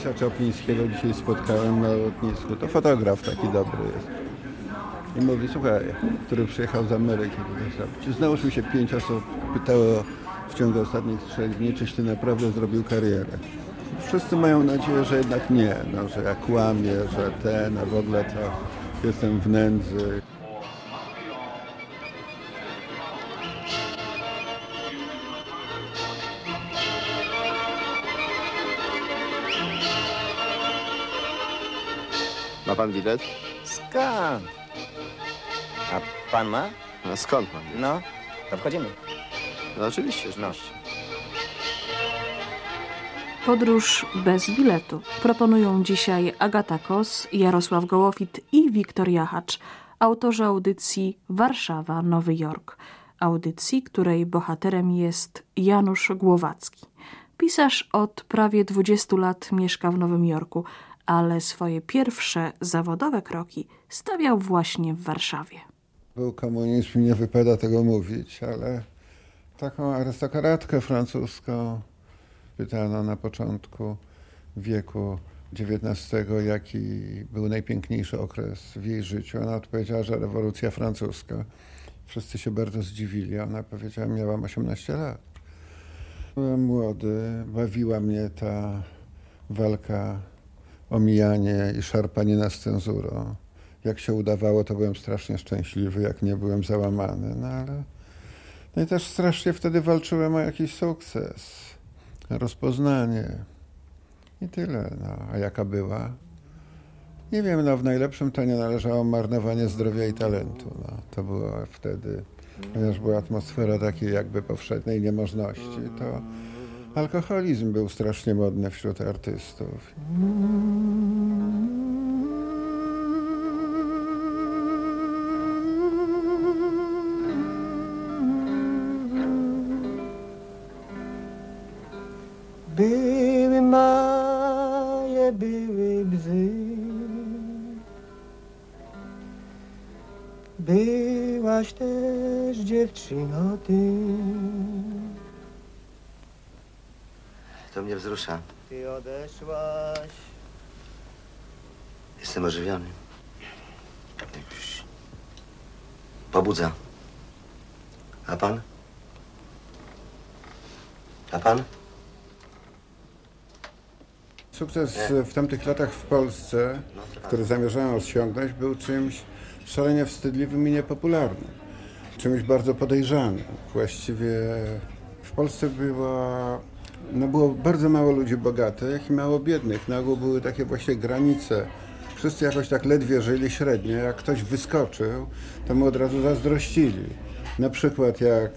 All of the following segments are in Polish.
Czesia Czoplińskiego dzisiaj spotkałem na lotnisku. To fotograf taki dobry jest. I mówi, słuchaj, który przyjechał z Ameryki. Czy Znało mi się pięć osób, pytało w ciągu ostatnich trzech dni, czyś ty naprawdę zrobił karierę. Wszyscy mają nadzieję, że jednak nie, no, że ja kłamię, że ten, a w ogóle to jestem w nędzy. Ma pan bilet? Skąd? A pan ma? No skąd mam? No, to wchodzimy. No oczywiście, że no. Podróż bez biletu proponują dzisiaj Agata Kos, Jarosław Gołofit i Wiktor Jachacz, autorzy audycji Warszawa Nowy Jork. Audycji, której bohaterem jest Janusz Głowacki. Pisarz od prawie 20 lat mieszka w Nowym Jorku, ale swoje pierwsze zawodowe kroki stawiał właśnie w Warszawie. Był komunizm, nie wypada tego mówić, ale taką arystokratkę francuską pytano na początku wieku XIX, jaki był najpiękniejszy okres w jej życiu. Ona odpowiedziała, że rewolucja francuska. Wszyscy się bardzo zdziwili. Ona powiedziała, miałam 18 lat. Byłem młody, bawiła mnie ta walka omijanie i szarpanie z cenzurą. Jak się udawało, to byłem strasznie szczęśliwy, jak nie byłem załamany, no ale... No i też strasznie wtedy walczyłem o jakiś sukces, rozpoznanie i tyle. No, a jaka była? Nie wiem, no w najlepszym to nie należało marnowanie zdrowia i talentu. No, to było wtedy, ponieważ była atmosfera takiej jakby powszechnej niemożności, to alkoholizm był strasznie modny wśród artystów. Były maje, były bzy. Byłaś też dziewczyno ty. To mnie wzrusza. Ty odeszłaś. Jestem ożywiony. Jakoś pobudza. A pan? A pan? Sukces w tamtych latach w Polsce, który zamierzałem osiągnąć, był czymś szalenie wstydliwym i niepopularnym. Czymś bardzo podejrzanym. Właściwie w Polsce była, no było bardzo mało ludzi bogatych i mało biednych. Na ogół były takie właśnie granice. Wszyscy jakoś tak ledwie żyli średnio. Jak ktoś wyskoczył, to mu od razu zazdrościli. Na przykład jak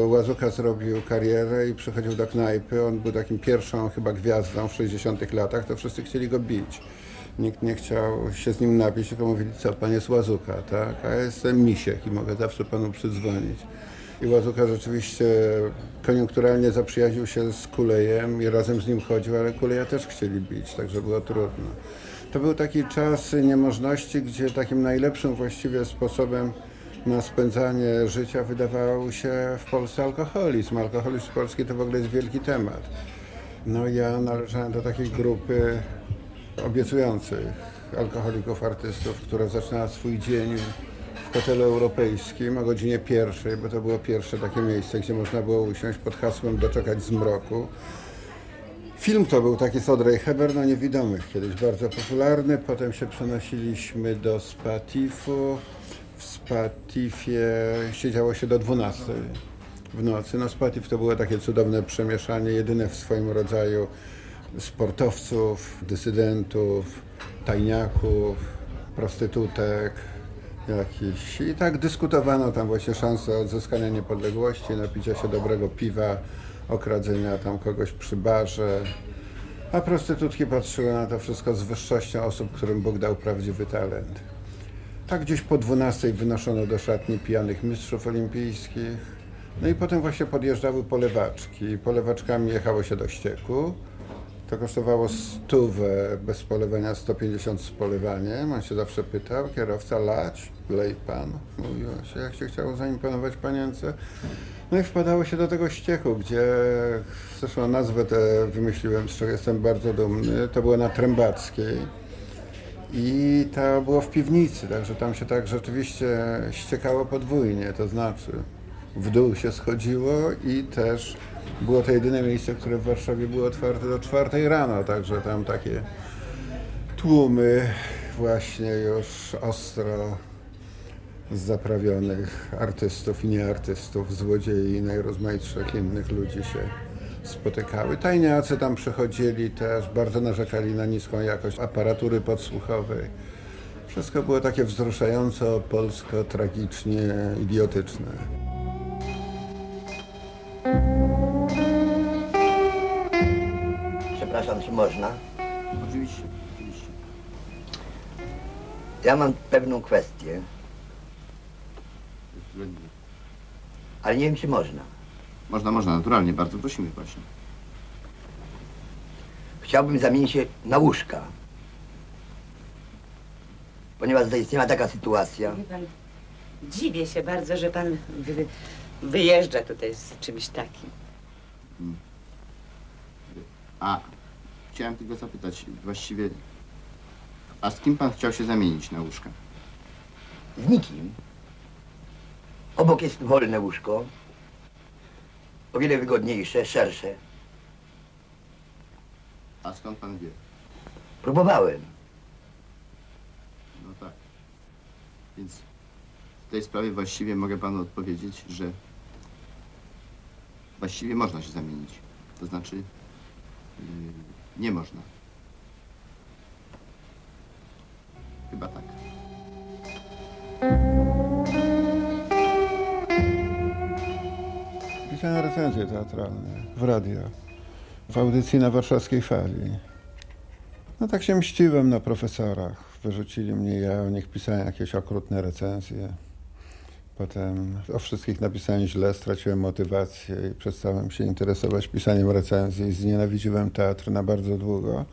e, Łazuka zrobił karierę i przychodził do knajpy, on był takim pierwszą chyba gwiazdą w 60 latach, to wszyscy chcieli go bić. Nikt nie chciał się z nim napić, tylko mówili, co, pan jest Łazuka, tak? A ja jestem Misiek i mogę zawsze panu przydzwonić. I Łazuka rzeczywiście koniunkturalnie zaprzyjaźnił się z Kulejem i razem z nim chodził, ale Kuleja też chcieli bić, także było trudno. To był taki czas niemożności, gdzie takim najlepszym właściwie sposobem na spędzanie życia wydawał się w Polsce alkoholizm. Alkoholizm polski to w ogóle jest wielki temat. No ja należałem do takiej grupy obiecujących alkoholików, artystów, która zaczynała swój dzień w hotelu europejskim o godzinie pierwszej, bo to było pierwsze takie miejsce, gdzie można było usiąść pod hasłem doczekać zmroku. Film to był taki z Audrey Hepburn, no niewidomych, kiedyś bardzo popularny. Potem się przenosiliśmy do Spatifu. W Spatifie siedziało się do 12 w nocy. No Spatif to było takie cudowne przemieszanie, jedyne w swoim rodzaju sportowców, dysydentów, tajniaków, prostytutek jakiś. I tak dyskutowano tam właśnie szanse odzyskania niepodległości, napicia się dobrego piwa, okradzenia tam kogoś przy barze. A prostytutki patrzyły na to wszystko z wyższością osób, którym Bóg dał prawdziwy talent. Tak gdzieś po 12 wynoszono do szatni pijanych mistrzów olimpijskich. No i potem właśnie podjeżdżały polewaczki. Polewaczkami jechało się do ścieku. To kosztowało stówę bez polewania, 150 z polewaniem. On się zawsze pytał, kierowca lać, lej pan. Mówiło się, jak się chciało zaimponować panience. No i wpadało się do tego ściechu, gdzie zresztą nazwę tę wymyśliłem, z czego jestem bardzo dumny. To było na Trębackiej i to było w piwnicy, także tam się tak rzeczywiście ściekało podwójnie, to znaczy w dół się schodziło i też było to jedyne miejsce, które w Warszawie było otwarte do czwartej rano, także tam takie tłumy właśnie już ostro zaprawionych artystów i nieartystów, złodziei i najrozmaitszych innych ludzi się spotykały. Tajniacy tam przychodzili też, bardzo narzekali na niską jakość aparatury podsłuchowej. Wszystko było takie wzruszająco polsko, tragicznie idiotyczne. Przepraszam, czy można? Oczywiście, oczywiście. Ja mam pewną kwestię, ale nie wiem, czy można. Można, można, naturalnie, bardzo prosimy właśnie. Chciałbym zamienić się na łóżka. Ponieważ zaistniała taka sytuacja. Wie pan, dziwię się bardzo, że pan wy, wyjeżdża tutaj z czymś takim. A, chciałem tylko zapytać, właściwie, a z kim pan chciał się zamienić na łóżka? Z nikim. Obok jest wolne łóżko. O wiele wygodniejsze, szersze. A skąd pan wie? Próbowałem. No tak. Więc w tej sprawie właściwie mogę panu odpowiedzieć, że właściwie można się zamienić. To znaczy, yy, nie można. Chyba tak. Pisałem recenzje teatralne w radio, w audycji na warszawskiej fali. No tak się mściłem na profesorach. Wyrzucili mnie, ja o nich pisałem jakieś okrutne recenzje. Potem o wszystkich napisałem źle, straciłem motywację i przestałem się interesować pisaniem recenzji znienawidziłem teatr na bardzo długo.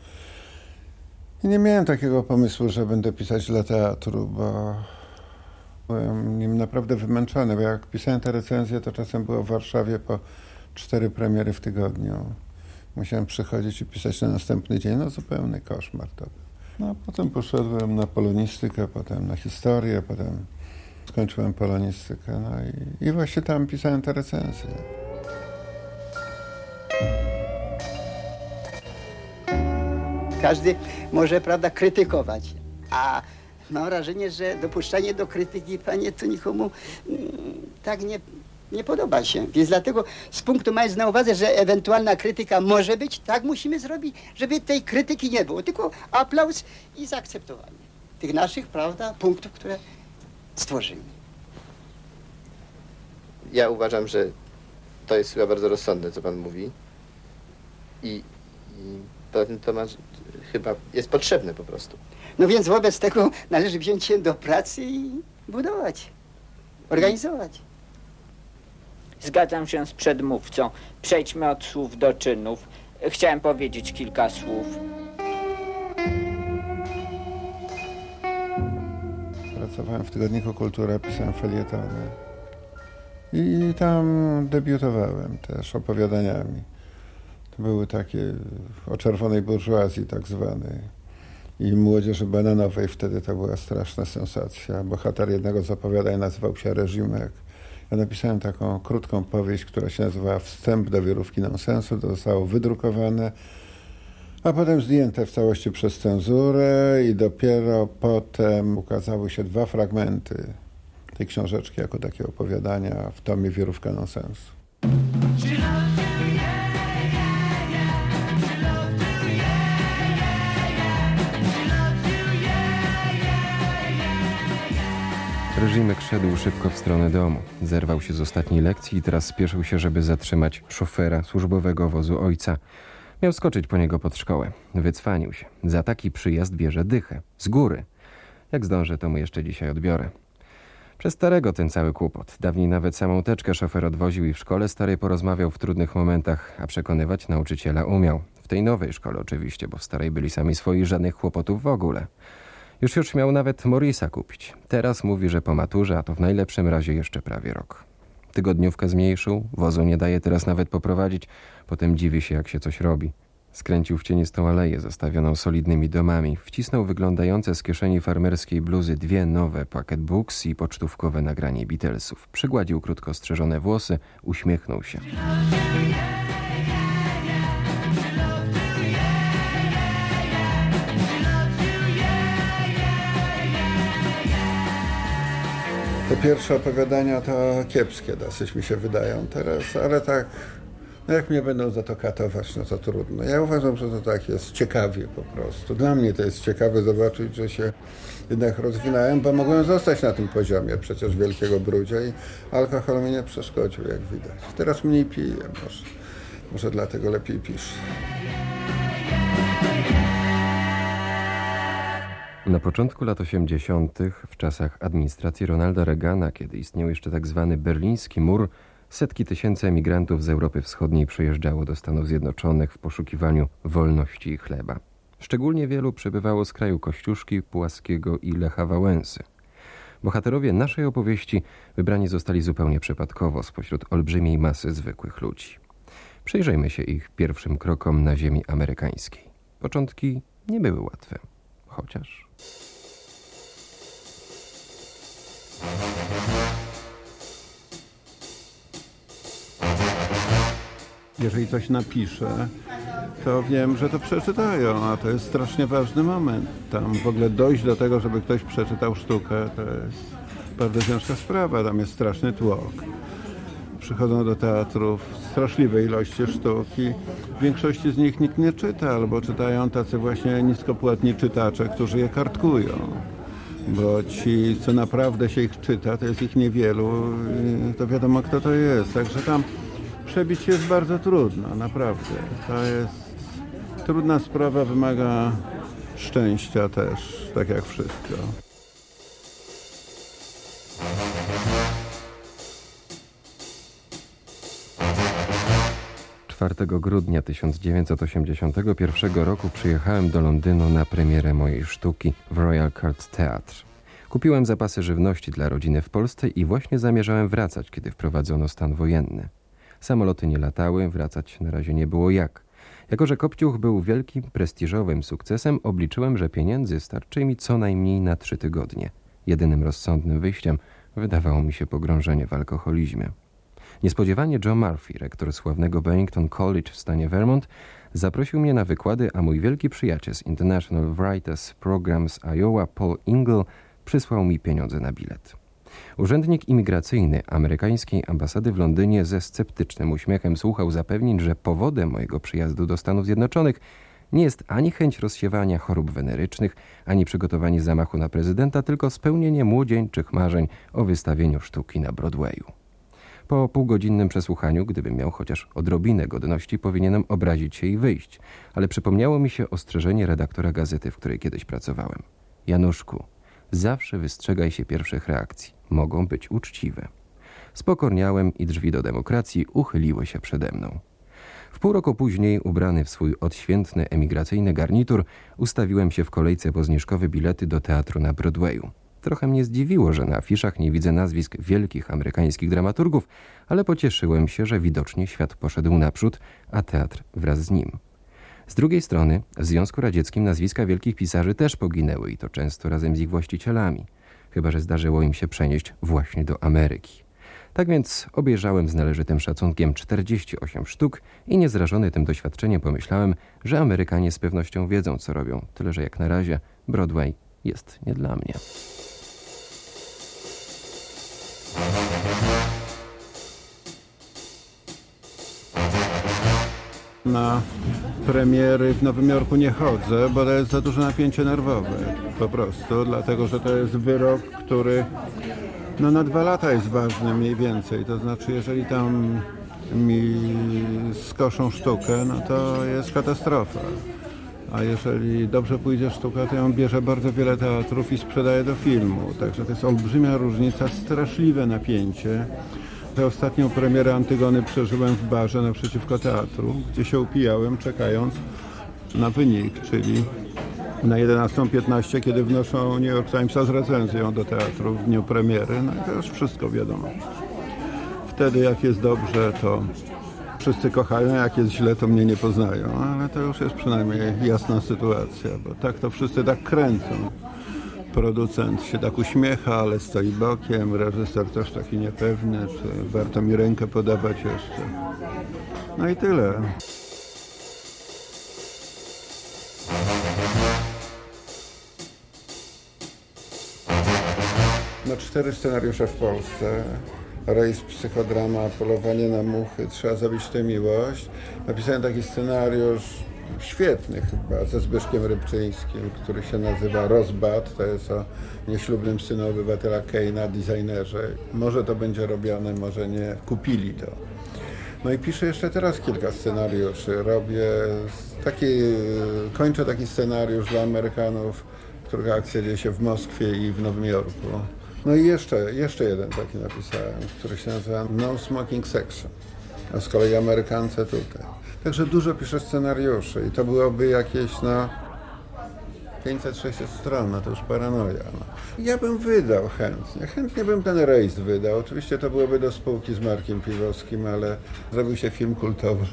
I nie miałem takiego pomysłu, że będę pisać dla teatru, bo byłem nim naprawdę wymęczony, bo jak pisałem te recenzje, to czasem było w Warszawie po cztery premiery w tygodniu. Musiałem przychodzić i pisać na następny dzień. No zupełny koszmar to był. No potem poszedłem na polonistykę, potem na historię, potem skończyłem polonistykę. No i, i właśnie tam pisałem te recenzje. Każdy może, prawda, krytykować, a mam wrażenie, że dopuszczanie do krytyki, panie, to nikomu mm, tak nie, nie podoba się. Więc dlatego z punktu mając na uwadze, że ewentualna krytyka może być, tak musimy zrobić, żeby tej krytyki nie było, tylko aplauz i zaakceptowanie tych naszych, prawda, punktów, które stworzyli. Ja uważam, że to jest chyba bardzo rozsądne, co pan mówi. I, i poza tym to ma, chyba jest potrzebne po prostu. No więc wobec tego należy wziąć się do pracy i budować, organizować. Zgadzam się z przedmówcą. Przejdźmy od słów do czynów. Chciałem powiedzieć kilka słów. Pracowałem w Tygodniku Kultura, pisałem felietony. I tam debiutowałem też opowiadaniami. To były takie o czerwonej burżuazji tak zwanej. I młodzieży bananowej wtedy to była straszna sensacja. Bohater jednego z opowiadań nazywał się Reżimek. Ja napisałem taką krótką powieść, która się nazywała Wstęp do wierówki nonsensu. To zostało wydrukowane, a potem zdjęte w całości przez cenzurę i dopiero potem ukazały się dwa fragmenty tej książeczki jako takie opowiadania w tomie Wierówka nonsensu. Reżimek szedł szybko w stronę domu. Zerwał się z ostatniej lekcji i teraz spieszył się, żeby zatrzymać szofera służbowego wozu ojca. Miał skoczyć po niego pod szkołę. Wycwanił się. Za taki przyjazd bierze dychę. Z góry. Jak zdążę, to mu jeszcze dzisiaj odbiorę. Przez starego ten cały kłopot. Dawniej nawet samą teczkę szofer odwoził i w szkole starej porozmawiał w trudnych momentach, a przekonywać nauczyciela umiał. W tej nowej szkole oczywiście, bo w starej byli sami swoi, żadnych kłopotów w ogóle. Już już miał nawet Morisa kupić. Teraz mówi, że po maturze, a to w najlepszym razie jeszcze prawie rok. Tygodniówkę zmniejszył, wozu nie daje teraz nawet poprowadzić, potem dziwi się, jak się coś robi. Skręcił w cienistą aleję zastawioną solidnymi domami, wcisnął wyglądające z kieszeni farmerskiej bluzy dwie nowe pocketbooks i pocztówkowe nagranie Beatlesów. Przygładził krótko strzeżone włosy, uśmiechnął się. Pierwsze opowiadania to kiepskie dosyć mi się wydają teraz, ale tak, no jak mnie będą za to katować, no to trudno. Ja uważam, że to tak jest ciekawie po prostu. Dla mnie to jest ciekawe zobaczyć, że się jednak rozwinąłem, bo mogłem zostać na tym poziomie przecież wielkiego brudzia i alkohol mi nie przeszkodził, jak widać. Teraz mniej piję, może, może dlatego lepiej piszę. Na początku lat 80., w czasach administracji Ronalda Reagana, kiedy istniał jeszcze tak zwany berliński mur, setki tysięcy emigrantów z Europy Wschodniej przyjeżdżało do Stanów Zjednoczonych w poszukiwaniu wolności i chleba. Szczególnie wielu przybywało z kraju Kościuszki, Pułaskiego i Lecha Wałęsy. Bohaterowie naszej opowieści wybrani zostali zupełnie przypadkowo spośród olbrzymiej masy zwykłych ludzi. Przyjrzyjmy się ich pierwszym krokom na ziemi amerykańskiej. Początki nie były łatwe, chociaż... Jeżeli coś napiszę, to wiem, że to przeczytają, a to jest strasznie ważny moment. Tam w ogóle dojść do tego, żeby ktoś przeczytał sztukę, to jest bardzo ciężka sprawa, tam jest straszny tłok. Przychodzą do teatrów straszliwe ilości sztuk i w większości z nich nikt nie czyta, albo czytają tacy właśnie niskopłatni czytacze, którzy je kartkują. Bo ci, co naprawdę się ich czyta, to jest ich niewielu, to wiadomo kto to jest. Także tam przebić się jest bardzo trudno, naprawdę. To jest trudna sprawa, wymaga szczęścia też, tak jak wszystko. 4 grudnia 1981 roku przyjechałem do Londynu na premierę mojej sztuki w Royal Court Theatre. Kupiłem zapasy żywności dla rodziny w Polsce i właśnie zamierzałem wracać, kiedy wprowadzono stan wojenny. Samoloty nie latały, wracać na razie nie było jak. Jako, że Kopciuch był wielkim, prestiżowym sukcesem, obliczyłem, że pieniędzy starczy mi co najmniej na trzy tygodnie. Jedynym rozsądnym wyjściem wydawało mi się pogrążenie w alkoholizmie. Niespodziewanie Joe Murphy, rektor sławnego Bennington College w stanie Vermont, zaprosił mnie na wykłady, a mój wielki przyjaciel z International Writers Program z Iowa, Paul Ingle, przysłał mi pieniądze na bilet. Urzędnik imigracyjny amerykańskiej ambasady w Londynie ze sceptycznym uśmiechem słuchał zapewnień, że powodem mojego przyjazdu do Stanów Zjednoczonych nie jest ani chęć rozsiewania chorób wenerycznych, ani przygotowanie zamachu na prezydenta, tylko spełnienie młodzieńczych marzeń o wystawieniu sztuki na Broadwayu. Po półgodzinnym przesłuchaniu, gdybym miał chociaż odrobinę godności, powinienem obrazić się i wyjść, ale przypomniało mi się ostrzeżenie redaktora gazety, w której kiedyś pracowałem. Januszku, zawsze wystrzegaj się pierwszych reakcji. Mogą być uczciwe. Spokorniałem i drzwi do demokracji uchyliły się przede mną. W pół roku później, ubrany w swój odświętny emigracyjny garnitur, ustawiłem się w kolejce po zniżkowe bilety do teatru na Broadwayu. Trochę mnie zdziwiło, że na afiszach nie widzę nazwisk wielkich amerykańskich dramaturgów, ale pocieszyłem się, że widocznie świat poszedł naprzód, a teatr wraz z nim. Z drugiej strony, w Związku Radzieckim nazwiska wielkich pisarzy też poginęły i to często razem z ich właścicielami, chyba że zdarzyło im się przenieść właśnie do Ameryki. Tak więc obejrzałem z należytym szacunkiem 48 sztuk i niezrażony tym doświadczeniem pomyślałem, że Amerykanie z pewnością wiedzą, co robią, tyle że jak na razie Broadway jest nie dla mnie. Na premiery w Nowym Jorku nie chodzę, bo to jest za duże napięcie nerwowe. Po prostu, dlatego że to jest wyrok, który no, na dwa lata jest ważny mniej więcej. To znaczy, jeżeli tam mi skoszą sztukę, no to jest katastrofa. A jeżeli dobrze pójdzie sztuka, to ją bierze bardzo wiele teatrów i sprzedaje do filmu. Także to jest olbrzymia różnica, straszliwe napięcie. Tę ostatnią premierę Antygony przeżyłem w barze naprzeciwko teatru, gdzie się upijałem, czekając na wynik, czyli na 11.15, kiedy wnoszą New York Timesa z recenzją do teatru w dniu premiery. No i to już wszystko wiadomo. Wtedy jak jest dobrze, to wszyscy kochają, jak jest źle, to mnie nie poznają, ale to już jest przynajmniej jasna sytuacja, bo tak to wszyscy tak kręcą. Producent się tak uśmiecha, ale stoi bokiem, reżyser też taki niepewny, czy warto mi rękę podawać jeszcze. No i tyle. No cztery scenariusze w Polsce. Rejs, psychodrama, polowanie na muchy, trzeba zabić tę miłość. Napisałem taki scenariusz świetny chyba, ze Zbyszkiem Rybczyńskim, który się nazywa Rozbad. To jest o nieślubnym synu obywatela Keina, designerze. Może to będzie robione, może nie. Kupili to. No i piszę jeszcze teraz kilka scenariuszy. Robię taki, kończę taki scenariusz dla Amerykanów, którego akcja dzieje się w Moskwie i w Nowym Jorku. No i jeszcze, jeszcze jeden taki napisałem, który się nazywa No Smoking Section. A z kolei Amerykance tutaj. Także dużo piszę scenariuszy i to byłoby jakieś, no, 500-600 stron, no to już paranoja. No. Ja bym wydał chętnie, chętnie bym ten rejs wydał. Oczywiście to byłoby do spółki z Markiem Piwowskim, ale zrobił się film kultowy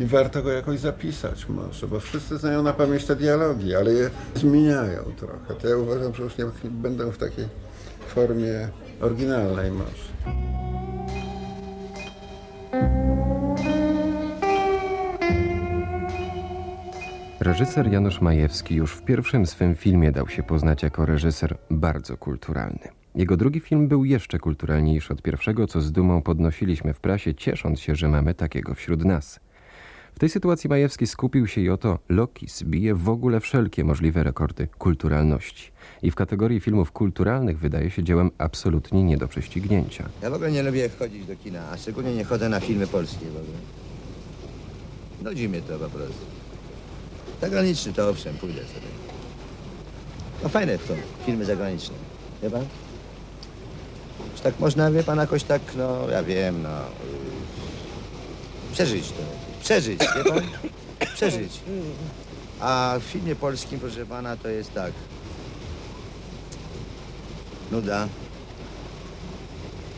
i warto go jakoś zapisać może, bo wszyscy znają na pamięć te dialogi, ale je zmieniają trochę. To ja uważam, że już nie będą w takiej formie oryginalnej może. Reżyser Janusz Majewski już w pierwszym swym filmie dał się poznać jako reżyser bardzo kulturalny. Jego drugi film był jeszcze kulturalniejszy od pierwszego, co z dumą podnosiliśmy w prasie, ciesząc się, że mamy takiego wśród nas. W tej sytuacji Majewski skupił się i oto Lokis bije w ogóle wszelkie możliwe rekordy kulturalności. I w kategorii filmów kulturalnych wydaje się dziełem absolutnie nie do prześcignięcia. Ja w ogóle nie lubię chodzić do kina, a szczególnie nie chodzę na filmy polskie w ogóle. Nudzi mnie to po prostu. Zagraniczny to owszem, pójdę sobie. No fajne są filmy zagraniczne, wie pan? Czy tak można, wie pan, jakoś tak, no ja wiem, no... Przeżyć to, przeżyć, wie pan? Przeżyć. A w filmie polskim, proszę pana, to jest tak. Nuda.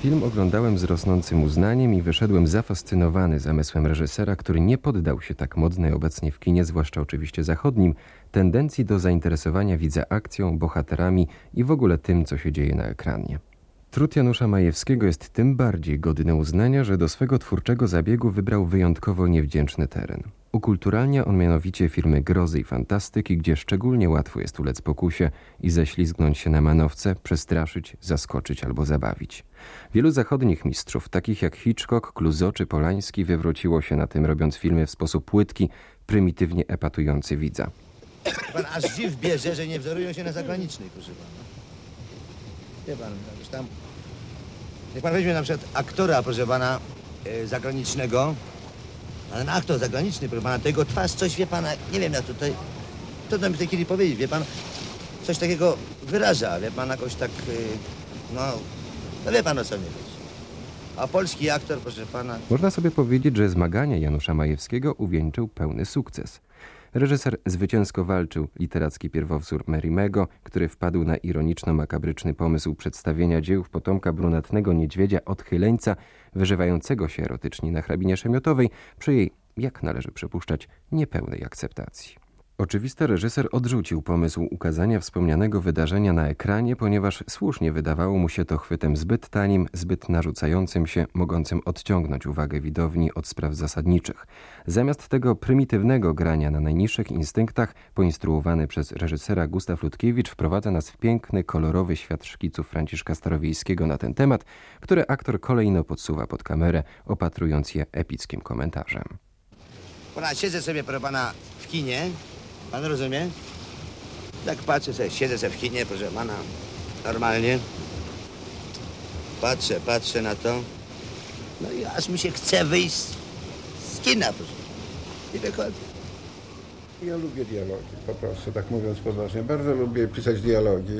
Film oglądałem z rosnącym uznaniem i wyszedłem zafascynowany zamysłem reżysera, który nie poddał się tak modnej obecnie w kinie, zwłaszcza oczywiście zachodnim, tendencji do zainteresowania widza akcją, bohaterami i w ogóle tym, co się dzieje na ekranie. Trud Janusza Majewskiego jest tym bardziej godny uznania, że do swego twórczego zabiegu wybrał wyjątkowo niewdzięczny teren. Ukulturalnia on mianowicie firmy grozy i fantastyki, gdzie szczególnie łatwo jest ulec pokusie i ześlizgnąć się na manowce, przestraszyć, zaskoczyć albo zabawić. Wielu zachodnich mistrzów, takich jak Hitchcock, Clouseau czy Polański, wywróciło się na tym, robiąc filmy w sposób płytki, prymitywnie epatujący widza. Pan aż dziw bierze, że nie wzorują się na zagranicznych, proszę pana. Wie pan, już tam... Niech pan weźmie na przykład aktora, proszę pana, e, zagranicznego. A ten aktor zagraniczny, proszę pana, to jego twarz coś, wie pana, nie wiem jak tutaj... Trudno mi w tej chwili powiedzieć, wie pan, coś takiego wyraża, wie pan, jakoś tak, e, no... No wie pan o co mi chodzi. A polski aktor, proszę pana... Można sobie powiedzieć, że zmagania Janusza Majewskiego uwieńczył pełny sukces. Reżyser zwycięsko walczył literacki pierwowzór Merimego, który wpadł na ironiczno-makabryczny pomysł przedstawienia dzieł potomka brunatnego niedźwiedzia odchyleńca, wyżywającego się erotycznie na hrabinie Szemiotowej przy jej, jak należy przypuszczać, niepełnej akceptacji. Oczywiste reżyser odrzucił pomysł ukazania wspomnianego wydarzenia na ekranie, ponieważ słusznie wydawało mu się to chwytem zbyt tanim, zbyt narzucającym się, mogącym odciągnąć uwagę widowni od spraw zasadniczych. Zamiast tego prymitywnego grania na najniższych instynktach, poinstruowany przez reżysera Gustaw Ludkiewicz wprowadza nas w piękny, kolorowy świat szkiców Franciszka Starowiejskiego na ten temat, które aktor kolejno podsuwa pod kamerę, opatrując je epickim komentarzem. Pana, siedzę sobie, proszę pana, w kinie. Pan rozumie? Tak patrzę sobie, siedzę sobie w kinie, proszę pana, normalnie. Patrzę, patrzę na to. No i aż mi się chce wyjść z, kina, proszę. I wychodzę. Ja lubię dialogi, po prostu, tak mówiąc poważnie. Bardzo lubię pisać dialogi,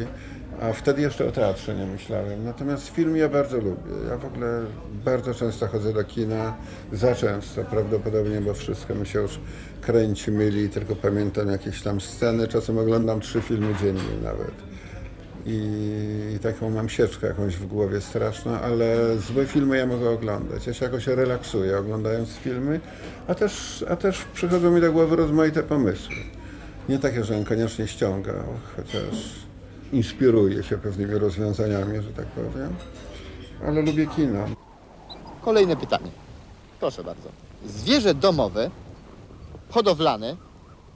a wtedy jeszcze o teatrze nie myślałem. Natomiast film ja bardzo lubię. Ja w ogóle bardzo często chodzę do kina, za często prawdopodobnie, bo wszystko mi się już kręci, myli, tylko pamiętam jakieś tam sceny. Czasem oglądam trzy filmy dziennie nawet. I, taką mam sieczkę jakąś w głowie straszną, ale złe filmy ja mogę oglądać. Ja się jakoś relaksuję oglądając filmy, a też, a też przychodzą mi do głowy rozmaite pomysły. Nie takie, że koniecznie ściągał, chociaż inspiruje się pewnymi rozwiązaniami, że tak powiem, ale lubię kino. Kolejne pytanie. Proszę bardzo. Zwierzę domowe, hodowlane,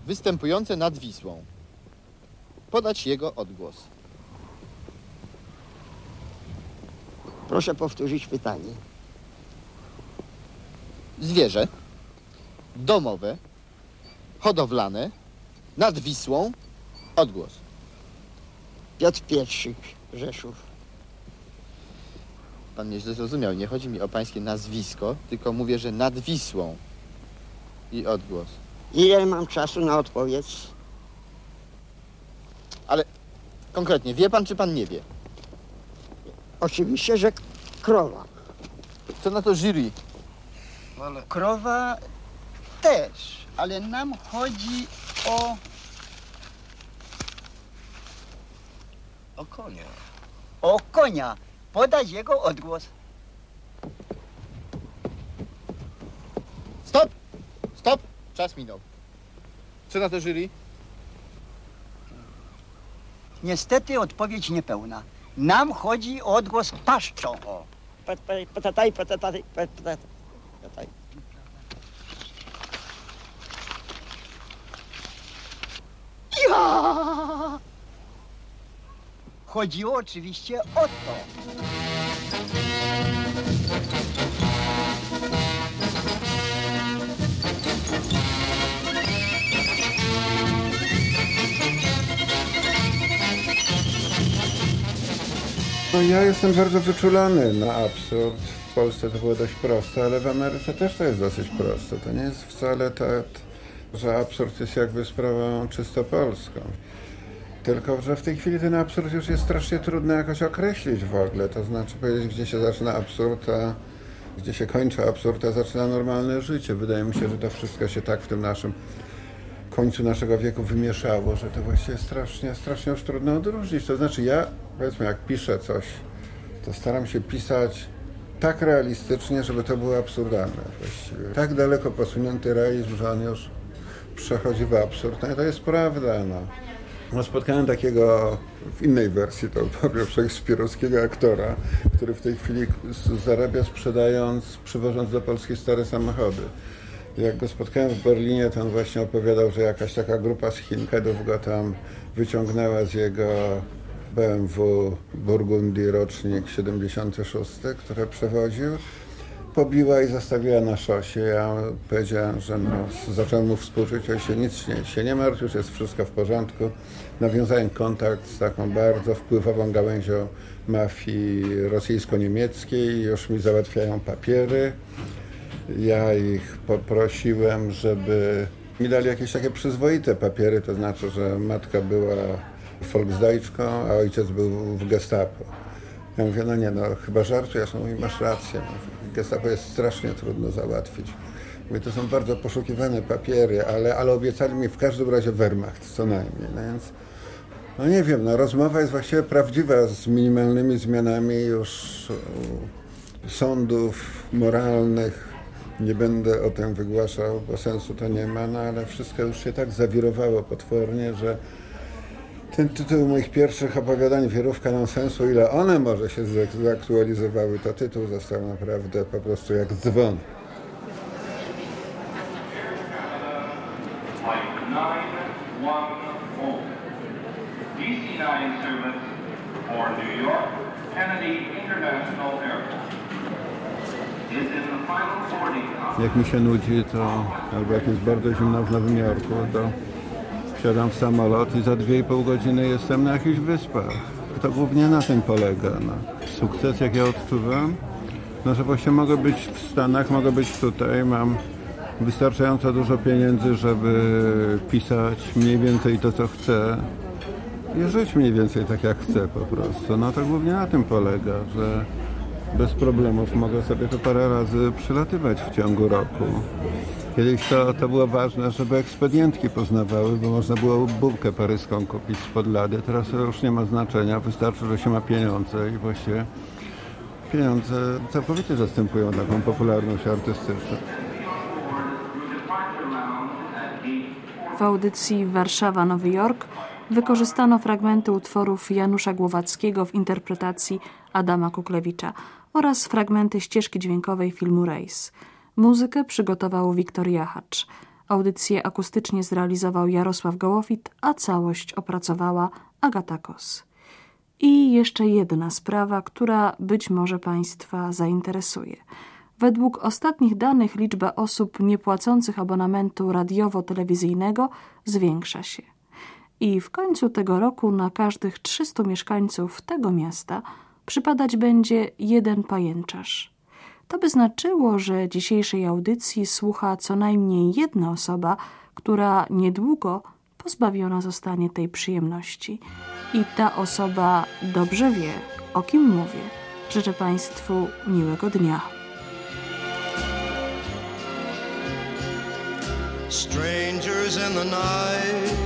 występujące nad Wisłą. Podać jego odgłos. Proszę powtórzyć pytanie. Zwierzę domowe, hodowlane, nad Wisłą, odgłos. Piotr Pietrzyk, Rzeszów. Pan mnie źle zrozumiał. Nie chodzi mi o pańskie nazwisko, tylko mówię, że nad Wisłą. I odgłos. Ile mam czasu na odpowiedź? Ale konkretnie, wie pan czy pan nie wie? Oczywiście, że krowa. Co na to jury? Krowa też, ale nam chodzi o... O konia. O konia. Podać jego odgłos. Stop! Stop! Czas minął. Co na to jury? Niestety odpowiedź niepełna. Nam chodzi o odgłos paszczą. O. Pat- pat- Patataj, patataj, patataj, patataj. Ja! Chodziło oczywiście o to. No ja jestem bardzo wyczulony na absurd. W Polsce to było dość proste, ale w Ameryce też to jest dosyć proste. To nie jest wcale tak, że absurd jest jakby sprawą czysto polską. Tylko, że w tej chwili ten absurd już jest strasznie trudno jakoś określić w ogóle. To znaczy powiedzieć, gdzie się zaczyna absurd, a gdzie się kończy absurd, a zaczyna normalne życie. Wydaje mi się, że to wszystko się tak w tym naszym końcu naszego wieku wymieszało, że to właściwie strasznie, strasznie już trudno odróżnić. To znaczy ja, powiedzmy, jak piszę coś, to staram się pisać tak realistycznie, żeby to było absurdalne właściwie. Tak daleko posunięty realizm, że on już przechodzi w absurd. No i to jest prawda, no. No, spotkałem takiego w innej wersji, to powiem, szekspirowskiego aktora, który w tej chwili zarabia sprzedając, przywożąc do Polski stare samochody. Jak go spotkałem w Berlinie, to on właśnie opowiadał, że jakaś taka grupa z Chinkedów go tam wyciągnęła z jego BMW Burgundy rocznik 76, które przewoził. Pobiła i zastawiła na szosie. Ja powiedziałem, że no, zacząłem mu współczuć, się nic nie, się nie martw, już jest wszystko w porządku. Nawiązałem kontakt z taką bardzo wpływową gałęzią mafii rosyjsko-niemieckiej. Już mi załatwiają papiery. Ja ich poprosiłem, żeby mi dali jakieś takie przyzwoite papiery, to znaczy, że matka była Volksdeutschką, a ojciec był w Gestapo. Ja mówię, no nie, no chyba żartujesz, no i masz rację. No, Gestapo jest strasznie trudno załatwić. Mówię, to są bardzo poszukiwane papiery, ale, ale obiecali mi w każdym razie Wehrmacht, co najmniej. No więc, no nie wiem, no rozmowa jest właściwie prawdziwa z minimalnymi zmianami już sądów moralnych. Nie będę o tym wygłaszał, bo sensu to nie ma, no ale wszystko już się tak zawirowało potwornie, że ten tytuł moich pierwszych opowiadań Wierówka nonsensu, ile one może się zak- zaktualizowały, to tytuł został naprawdę po prostu jak dzwon. Flight 910. DC-9 service for New York, Kennedy International Airport. Is in the final boarding house. Jak mi się nudzi, to albo jak jest bardzo zimno w Nowym Jorku, to wsiadam w samolot i za 2,5 godziny jestem na jakichś wyspach. To głównie na tym polega. No. Sukces, jak ja odczuwam, no że właśnie mogę być w Stanach, mogę być tutaj, mam wystarczająco dużo pieniędzy, żeby pisać mniej więcej to, co chcę i żyć mniej więcej tak, jak chcę po prostu. No to głównie na tym polega, że bez problemów mogę sobie to parę razy przylatywać w ciągu roku. Kiedyś to, to było ważne, żeby ekspedientki poznawały, bo można było bułkę paryską kupić spod lady. Teraz to już nie ma znaczenia, wystarczy, że się ma pieniądze i właściwie pieniądze całkowicie zastępują taką popularność artystyczną. W audycji Warszawa-Nowy Jork wykorzystano fragmenty utworów Janusza Głowackiego w interpretacji Adama Kuklewicza oraz fragmenty ścieżki dźwiękowej filmu Race. Muzykę przygotował Wiktor Jachacz. Audycję akustycznie zrealizował Jarosław Gołofit, a całość opracowała Agata Kos. I jeszcze jedna sprawa, która być może Państwa zainteresuje. Według ostatnich danych liczba osób niepłacących abonamentu radiowo-telewizyjnego zwiększa się. I w końcu tego roku na każdych 300 mieszkańców tego miasta przypadać będzie jeden pajęczarz. To by znaczyło, że dzisiejszej audycji słucha co najmniej jedna osoba, która niedługo pozbawiona zostanie tej przyjemności. I ta osoba dobrze wie, o kim mówię. Życzę Państwu miłego dnia. Strangers in the night,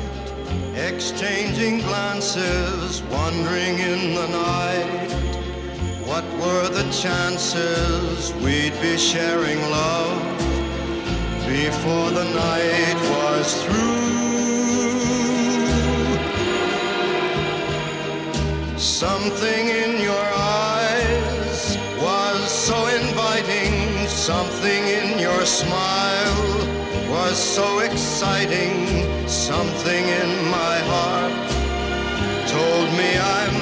exchanging glances, wandering in the night. What were the chances we'd be sharing love before the night was through? Something in your eyes was so inviting, something in your smile was so exciting, something in my heart told me I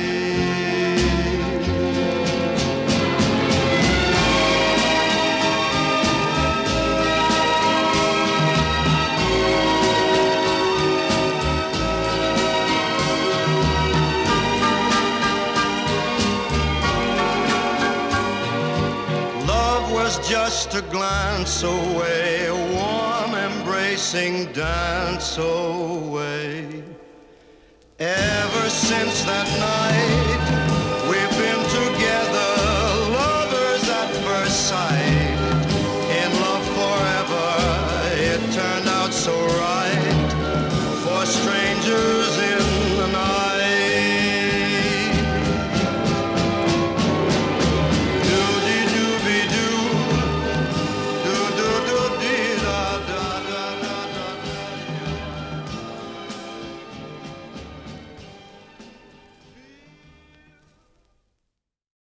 Just a glance away, a warm embracing dance away. Ever since that night,